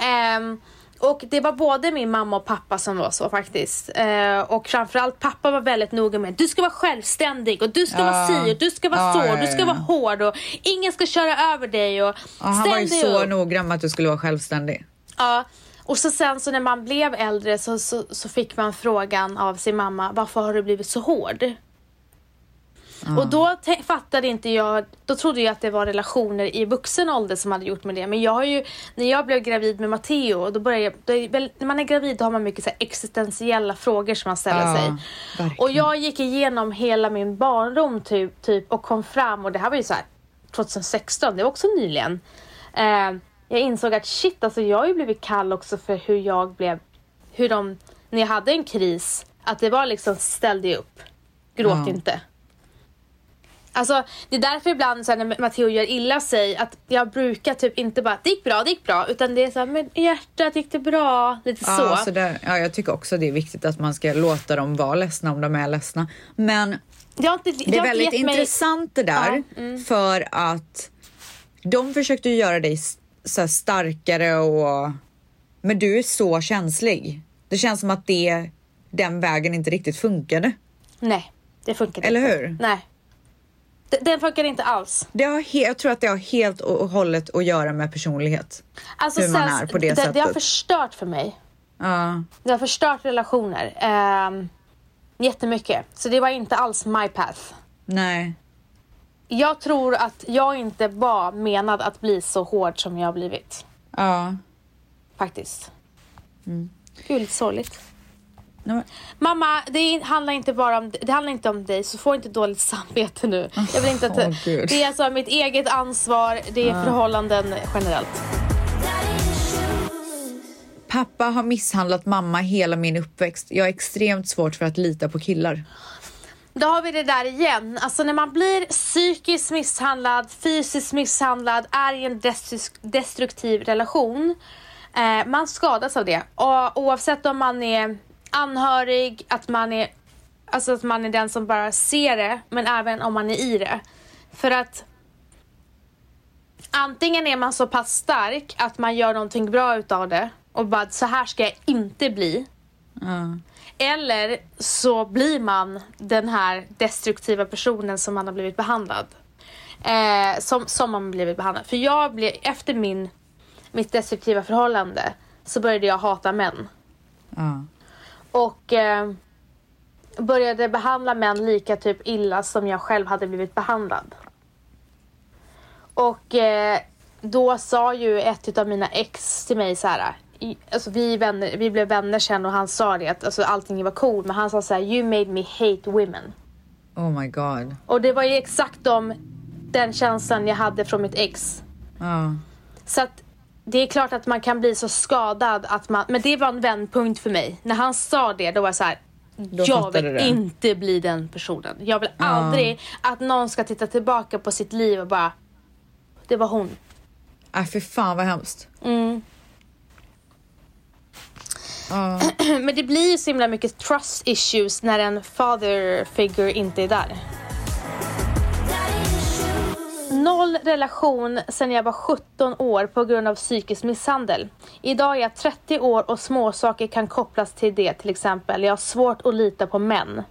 [SPEAKER 3] Ehm, och det var både min mamma och pappa som var så faktiskt. Eh, och framförallt pappa var väldigt noga med du ska vara självständig och du ska vara
[SPEAKER 2] Ja.
[SPEAKER 3] si och du ska vara
[SPEAKER 2] Ja,
[SPEAKER 3] så
[SPEAKER 2] ja,
[SPEAKER 3] du ska vara hård och ingen ska köra över dig och
[SPEAKER 2] Ja, han var ju så noggrann med att du skulle vara självständig.
[SPEAKER 3] Ja. Och så sen så när man blev äldre så, så, så fick man frågan av sin mamma varför har du blivit så hård? Och då fattade inte jag, då trodde jag att det var relationer i vuxen ålder som hade gjort med det. Men jag har ju, när jag blev gravid med Matteo, då började jag, då är, när man är gravid då har man mycket så existentiella frågor som man ställer
[SPEAKER 2] Ja,
[SPEAKER 3] sig.
[SPEAKER 2] verkligen.
[SPEAKER 3] Och jag gick igenom hela min barndom typ, typ och kom fram och det här var ju så här 2016, det var också nyligen. Eh, jag insåg att shit, alltså jag har ju blivit kall också för hur jag blev, hur de, när jag hade en kris, att det var liksom ställ dig upp, gråt
[SPEAKER 2] Ja.
[SPEAKER 3] inte. Alltså det är därför ibland så här, när Matteo gör illa sig att jag brukar typ inte bara det gick bra, det gick bra utan det är så här, men hjärtat gick det bra, lite
[SPEAKER 2] Ja,
[SPEAKER 3] så.
[SPEAKER 2] så där, ja, jag tycker också det är viktigt att man ska låta dem vara ledsna om de är ledsna. Men
[SPEAKER 3] har inte,
[SPEAKER 2] det
[SPEAKER 3] jag
[SPEAKER 2] är väldigt
[SPEAKER 3] gett mig-
[SPEAKER 2] intressant det där
[SPEAKER 3] Ja, mm.
[SPEAKER 2] för att de försökte göra dig så starkare och men du är så känslig. Det känns som att det, den vägen inte riktigt funkade.
[SPEAKER 3] Nej, det funkar
[SPEAKER 2] Eller
[SPEAKER 3] inte.
[SPEAKER 2] hur?
[SPEAKER 3] Nej. Den funkar inte alls.
[SPEAKER 2] Det har jag tror att det har helt och hållet att göra med personlighet.
[SPEAKER 3] Alltså,
[SPEAKER 2] Hur man
[SPEAKER 3] sen-
[SPEAKER 2] är på det
[SPEAKER 3] det, det har
[SPEAKER 2] sättet.
[SPEAKER 3] förstört för mig.
[SPEAKER 2] Ja,
[SPEAKER 3] Det har förstört relationer. Um, jättemycket. Så det var inte alls my path.
[SPEAKER 2] nej.
[SPEAKER 3] Jag tror att jag inte var menad att bli så hård som jag har blivit.
[SPEAKER 2] Ja.
[SPEAKER 3] Faktiskt.
[SPEAKER 2] Mm.
[SPEAKER 3] Gud, lite sorgligt.
[SPEAKER 2] Nej,
[SPEAKER 3] Mamma, det handlar inte bara om det handlar inte om dig, så få inte dåligt samvete nu. Jag vill inte att
[SPEAKER 2] Gud.
[SPEAKER 3] det är alltså mitt eget ansvar, det är förhållanden generellt.
[SPEAKER 2] Pappa har misshandlat mamma hela min uppväxt. Jag har extremt svårt för att lita på killar.
[SPEAKER 3] Då har vi det där igen. Alltså när man blir psykiskt misshandlad, fysiskt misshandlad, är i en destru- destruktiv relation. Eh, man skadas av det. Och, oavsett om man är anhörig, att man är, alltså att man är den som bara ser det, men även om man är i det. För att antingen är man så pass stark att man gör någonting bra utav det och bara så här ska jag inte bli.
[SPEAKER 2] Ja.
[SPEAKER 3] Eller så blir man den här destruktiva personen som man har blivit behandlad. Eh, som, som man har blivit behandlad. För jag blev, efter min, mitt destruktiva förhållande så började jag hata män.
[SPEAKER 2] Ja.
[SPEAKER 3] Och eh, började behandla män lika typ illa som jag själv hade blivit behandlad. Och eh, då sa ju ett av mina ex till mig så här. i- Alltså vi, vänner, vi blev vänner sen och han sa det att alltså, allting var cool men han sa så här you made me hate women.
[SPEAKER 2] Oh my god.
[SPEAKER 3] Och det var ju exakt de, den känslan jag hade från mitt ex.
[SPEAKER 2] Ja.
[SPEAKER 3] Så att det är klart att man kan bli så skadad att man, men det var en vändpunkt för mig. När han sa det då var jag så här. jag vill
[SPEAKER 2] det.
[SPEAKER 3] inte bli den personen. Jag vill aldrig att någon ska titta tillbaka på sitt liv och bara det var hon.
[SPEAKER 2] Äh, för fan vad hemskt.
[SPEAKER 3] Mm.
[SPEAKER 2] Ja.
[SPEAKER 3] Men det blir ju så himla mycket trust issues när en father figure inte är där. Noll relation sedan jag var 17 år på grund av psykisk misshandel. Idag är jag 30 år och småsaker kan kopplas till det till exempel. Jag har svårt att lita på män.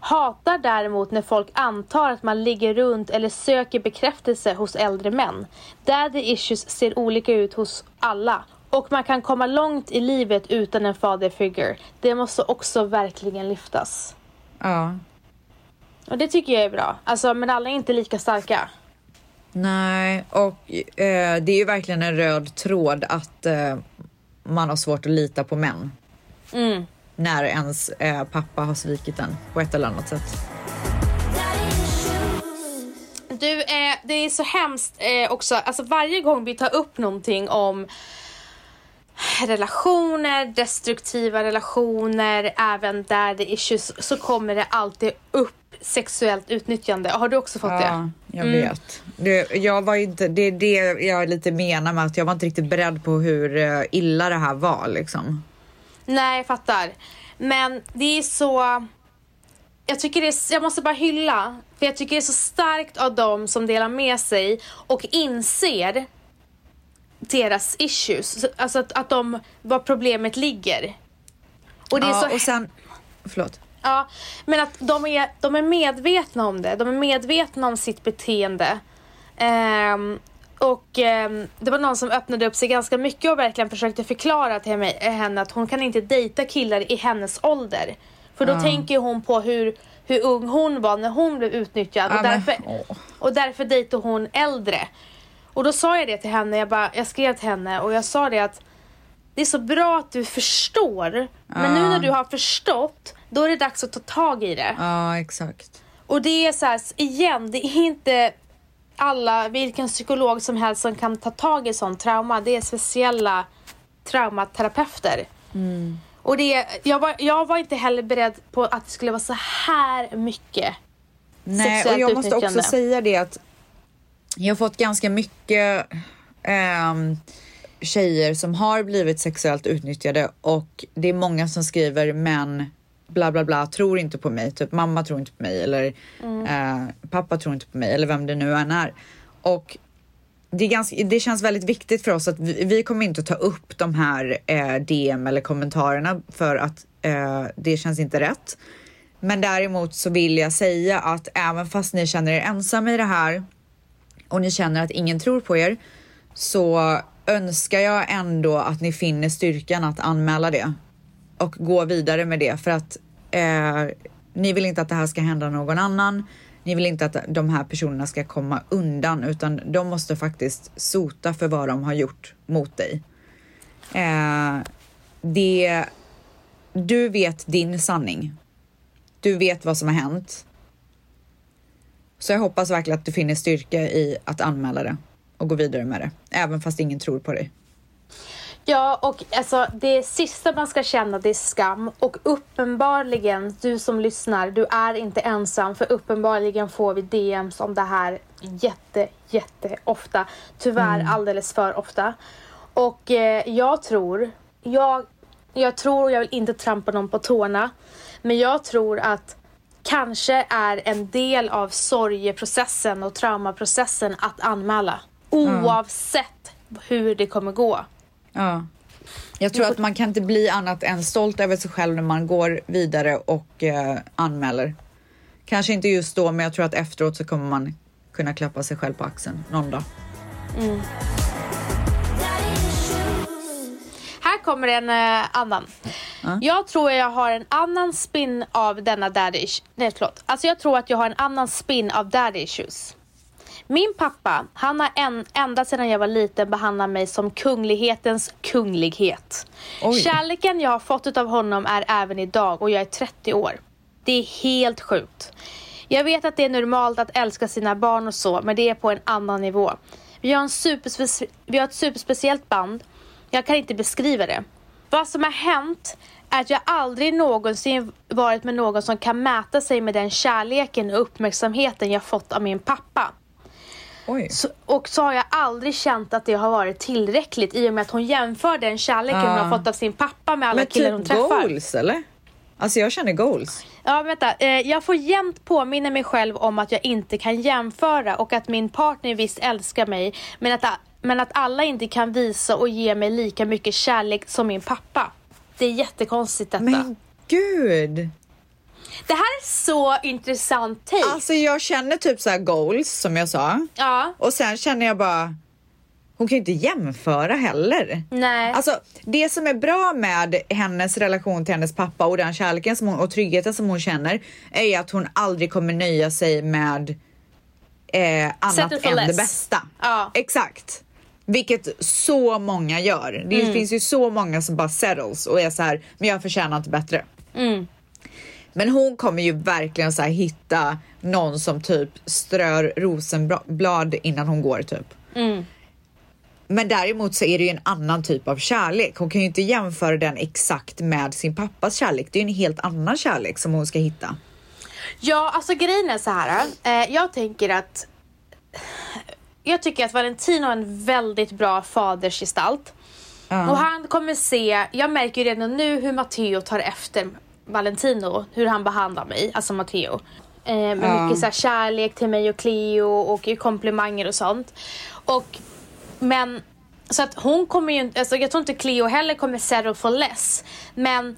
[SPEAKER 3] Hatar däremot när folk antar att man ligger runt eller söker bekräftelse hos äldre män. Daddy issues ser olika ut hos alla. Och man kan komma långt i livet utan en father figure. Det måste också verkligen lyftas.
[SPEAKER 2] ja.
[SPEAKER 3] Och det tycker jag är bra. Alltså, men alla är inte lika starka.
[SPEAKER 2] Nej, och eh, det är ju verkligen en röd tråd att eh, man har svårt att lita på män.
[SPEAKER 3] Mm.
[SPEAKER 2] När ens eh, pappa har svikit en på ett eller annat sätt.
[SPEAKER 3] Du, eh, det är så hemskt eh, också. Alltså varje gång vi tar upp någonting om relationer, destruktiva relationer, även där det issues, så kommer det alltid upp sexuellt utnyttjande. Har du också fått det?
[SPEAKER 2] Ja, jag vet. Det, jag var inte, det är det jag lite menar med att jag var inte riktigt beredd på hur eh, illa det här var liksom.
[SPEAKER 3] Nej, jag fattar. Men det är så... Jag tycker det är, jag måste bara hylla, för jag tycker det är så starkt av dem som delar med sig och inser deras issues. Så- Alltså att, att de, var problemet ligger. Och det är
[SPEAKER 2] ja,
[SPEAKER 3] så
[SPEAKER 2] och sen, förlåt.
[SPEAKER 3] Ja, men att de är, de är medvetna om det. De är medvetna om sitt beteende. Ehm, och ehm, det var någon som öppnade upp sig ganska mycket och verkligen försökte förklara till mig, eh, henne att hon kan inte dejta killar i hennes ålder. För då tänker hon på hur, hur ung hon var när hon blev utnyttjad.
[SPEAKER 2] Ja,
[SPEAKER 3] och, därför, och därför dejtar hon äldre. Och då sa jag det till henne, jag, bara, jag skrev till henne och jag sa det att det är så bra att du förstår. Men nu när du har förstått, då är det dags att ta tag i det.
[SPEAKER 2] Ja, exakt.
[SPEAKER 3] Och det är så här, igen, det är inte alla, vilken psykolog som helst som kan ta tag i sånt trauma. Det är speciella traumaterapeuter. Och det, jag, var, jag var inte heller beredd på att det skulle vara så här mycket
[SPEAKER 2] Nej, och jag måste också säga det att jag har fått ganska mycket ehm, tjejer som har blivit sexuellt utnyttjade och det är många som skriver men bla bla bla tror inte på mig, typ mamma tror inte på mig eller eh, pappa tror inte på mig eller vem det nu än är. Och det, är ganska, det känns väldigt viktigt för oss att vi, vi kommer inte ta upp de här eh, DM eller kommentarerna för att eh, det känns inte rätt. Men däremot så vill jag säga att även fast ni känner er ensamma i det här och ni känner att ingen tror på er så önskar jag ändå att ni finner styrkan att anmäla det och gå vidare med det för att eh, ni vill inte att det här ska hända någon annan. Ni vill inte att de här personerna ska komma undan utan de måste faktiskt sota för vad de har gjort mot dig. Eh, det, du vet din sanning. Du vet vad som har hänt. Så jag hoppas verkligen att du finner styrka i att anmäla det och gå vidare med det, även fast ingen tror på dig.
[SPEAKER 3] Ja, och alltså det sista man ska känna det är skam och uppenbarligen, du som lyssnar, du är inte ensam för uppenbarligen får vi DMs om det här jätte, jätte ofta. Tyvärr alldeles för ofta. Och eh, jag tror, jag, jag tror, och jag vill inte trampa någon på tårna, men jag tror att kanske är en del av sorgeprocessen och traumaprocessen att anmäla. Oavsett hur det kommer gå.
[SPEAKER 2] Ja. Jag tror att man kan inte bli annat än stolt över sig själv när man går vidare och eh, anmäler. Kanske inte just då, men jag tror att efteråt så kommer man kunna klappa sig själv på axeln någon dag.
[SPEAKER 3] Här kommer en eh, annan. Jag tror jag har en annan spin av denna daddy issues. Nej förlåt. Alltså jag tror att jag har en annan spin av daddy issues. Min pappa, han har en, ända sedan jag var liten behandlat mig som kunglighetens kunglighet.
[SPEAKER 2] Oj.
[SPEAKER 3] Kärleken jag har fått av honom är även idag och jag är 30 år. Det är helt sjukt. Jag vet att det är normalt att älska sina barn och så, men det är på en annan nivå. Vi har, en superspe- vi har ett superspeciellt band. Jag kan inte beskriva det. Vad som har hänt är att jag aldrig någonsin varit med någon som kan mäta sig med den kärleken och uppmärksamheten jag fått av min pappa. Så, och så har jag aldrig känt att det har varit tillräckligt i och med att hon jämför den kärleken hon
[SPEAKER 2] Ja.
[SPEAKER 3] har fått av sin pappa med alla
[SPEAKER 2] Men
[SPEAKER 3] killar hon
[SPEAKER 2] typ
[SPEAKER 3] träffar.
[SPEAKER 2] goals eller? Alltså jag känner goals.
[SPEAKER 3] Ja, vänta. Eh, jag får jämt påminna mig själv om att jag inte kan jämföra och att min partner visst älskar mig men att, men att alla inte kan visa och ge mig lika mycket kärlek som min pappa. Det är jättekonstigt detta.
[SPEAKER 2] Men gud.
[SPEAKER 3] Det här är så intressant take.
[SPEAKER 2] Alltså jag känner typ så goals som jag sa.
[SPEAKER 3] ja,
[SPEAKER 2] Och sen känner jag bara, hon kan ju inte jämföra heller.
[SPEAKER 3] nej.
[SPEAKER 2] Alltså det som är bra med hennes relation till hennes pappa och den kärleken som hon, och tryggheten som hon känner är att hon aldrig kommer nöja sig med eh, annat än det
[SPEAKER 3] less.
[SPEAKER 2] bästa.
[SPEAKER 3] Ja.
[SPEAKER 2] Exakt. Vilket så många gör. Det
[SPEAKER 3] Mm.
[SPEAKER 2] finns ju så många som bara settles och är så här, men jag förtjänar inte bättre.
[SPEAKER 3] Mm.
[SPEAKER 2] Men hon kommer ju verkligen så hitta någon som typ strör rosenblad innan hon går typ.
[SPEAKER 3] Mm.
[SPEAKER 2] Men däremot så är det ju en annan typ av kärlek. Hon kan ju inte jämföra den exakt med sin pappas kärlek. Det är ju en helt annan kärlek som hon ska hitta.
[SPEAKER 3] Ja, alltså grejen är så här. Eh, jag tänker att jag tycker att Valentino är en väldigt bra fadersgestalt.
[SPEAKER 2] Ja.
[SPEAKER 3] Och han kommer se, jag märker ju redan nu hur Matteo tar efter Valentino, hur han behandlar mig, alltså Matteo. Eh, med
[SPEAKER 2] Ja.
[SPEAKER 3] mycket så här kärlek till mig och Cleo och komplimanger och sånt. Och, men, så att hon kommer ju inte, alltså jag tror inte Cleo heller kommer settle for less. Men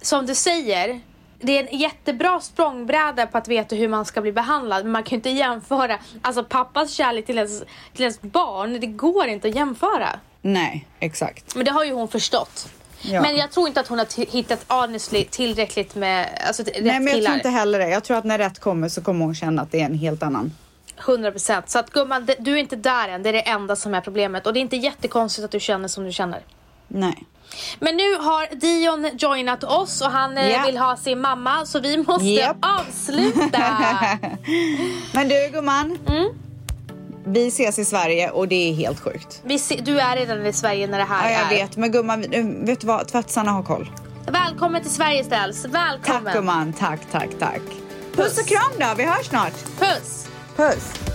[SPEAKER 3] som du säger, det är en jättebra språngbräda på att veta hur man ska bli behandlad. Men man kan ju inte jämföra, alltså pappas kärlek till ens, till ens barn, det går inte att jämföra.
[SPEAKER 2] Nej, exakt.
[SPEAKER 3] Men det har ju hon förstått.
[SPEAKER 2] Ja.
[SPEAKER 3] Men jag tror inte att hon har hittat honestly tillräckligt med alltså, rätt
[SPEAKER 6] Nej men jag
[SPEAKER 3] killar.
[SPEAKER 6] tror inte heller det. Jag tror att när rätt kommer så kommer hon känna att det är en helt annan.
[SPEAKER 3] 100% Så att gumman, du är inte där än. Det är det enda som är problemet. Och det är inte jättekonstigt att du känner som du känner.
[SPEAKER 6] Nej.
[SPEAKER 3] Men nu har Dion joinat oss och han
[SPEAKER 2] Ja.
[SPEAKER 3] vill ha sin mamma så vi måste
[SPEAKER 2] Japp.
[SPEAKER 3] avsluta.
[SPEAKER 2] Men du gumman.
[SPEAKER 3] Mm.
[SPEAKER 2] Vi ses i Sverige och det är helt sjukt.
[SPEAKER 3] se, du är redan i Sverige när det här
[SPEAKER 2] Ja, jag
[SPEAKER 3] är.
[SPEAKER 2] vet. Men gumman, vet du vad? Tvättsarna har koll.
[SPEAKER 3] Välkommen till Sverige Ställs. Välkommen.
[SPEAKER 2] Tack gumman. Tack, tack, tack. Puss och kram då. Vi hörs snart.
[SPEAKER 3] Puss.
[SPEAKER 2] Puss.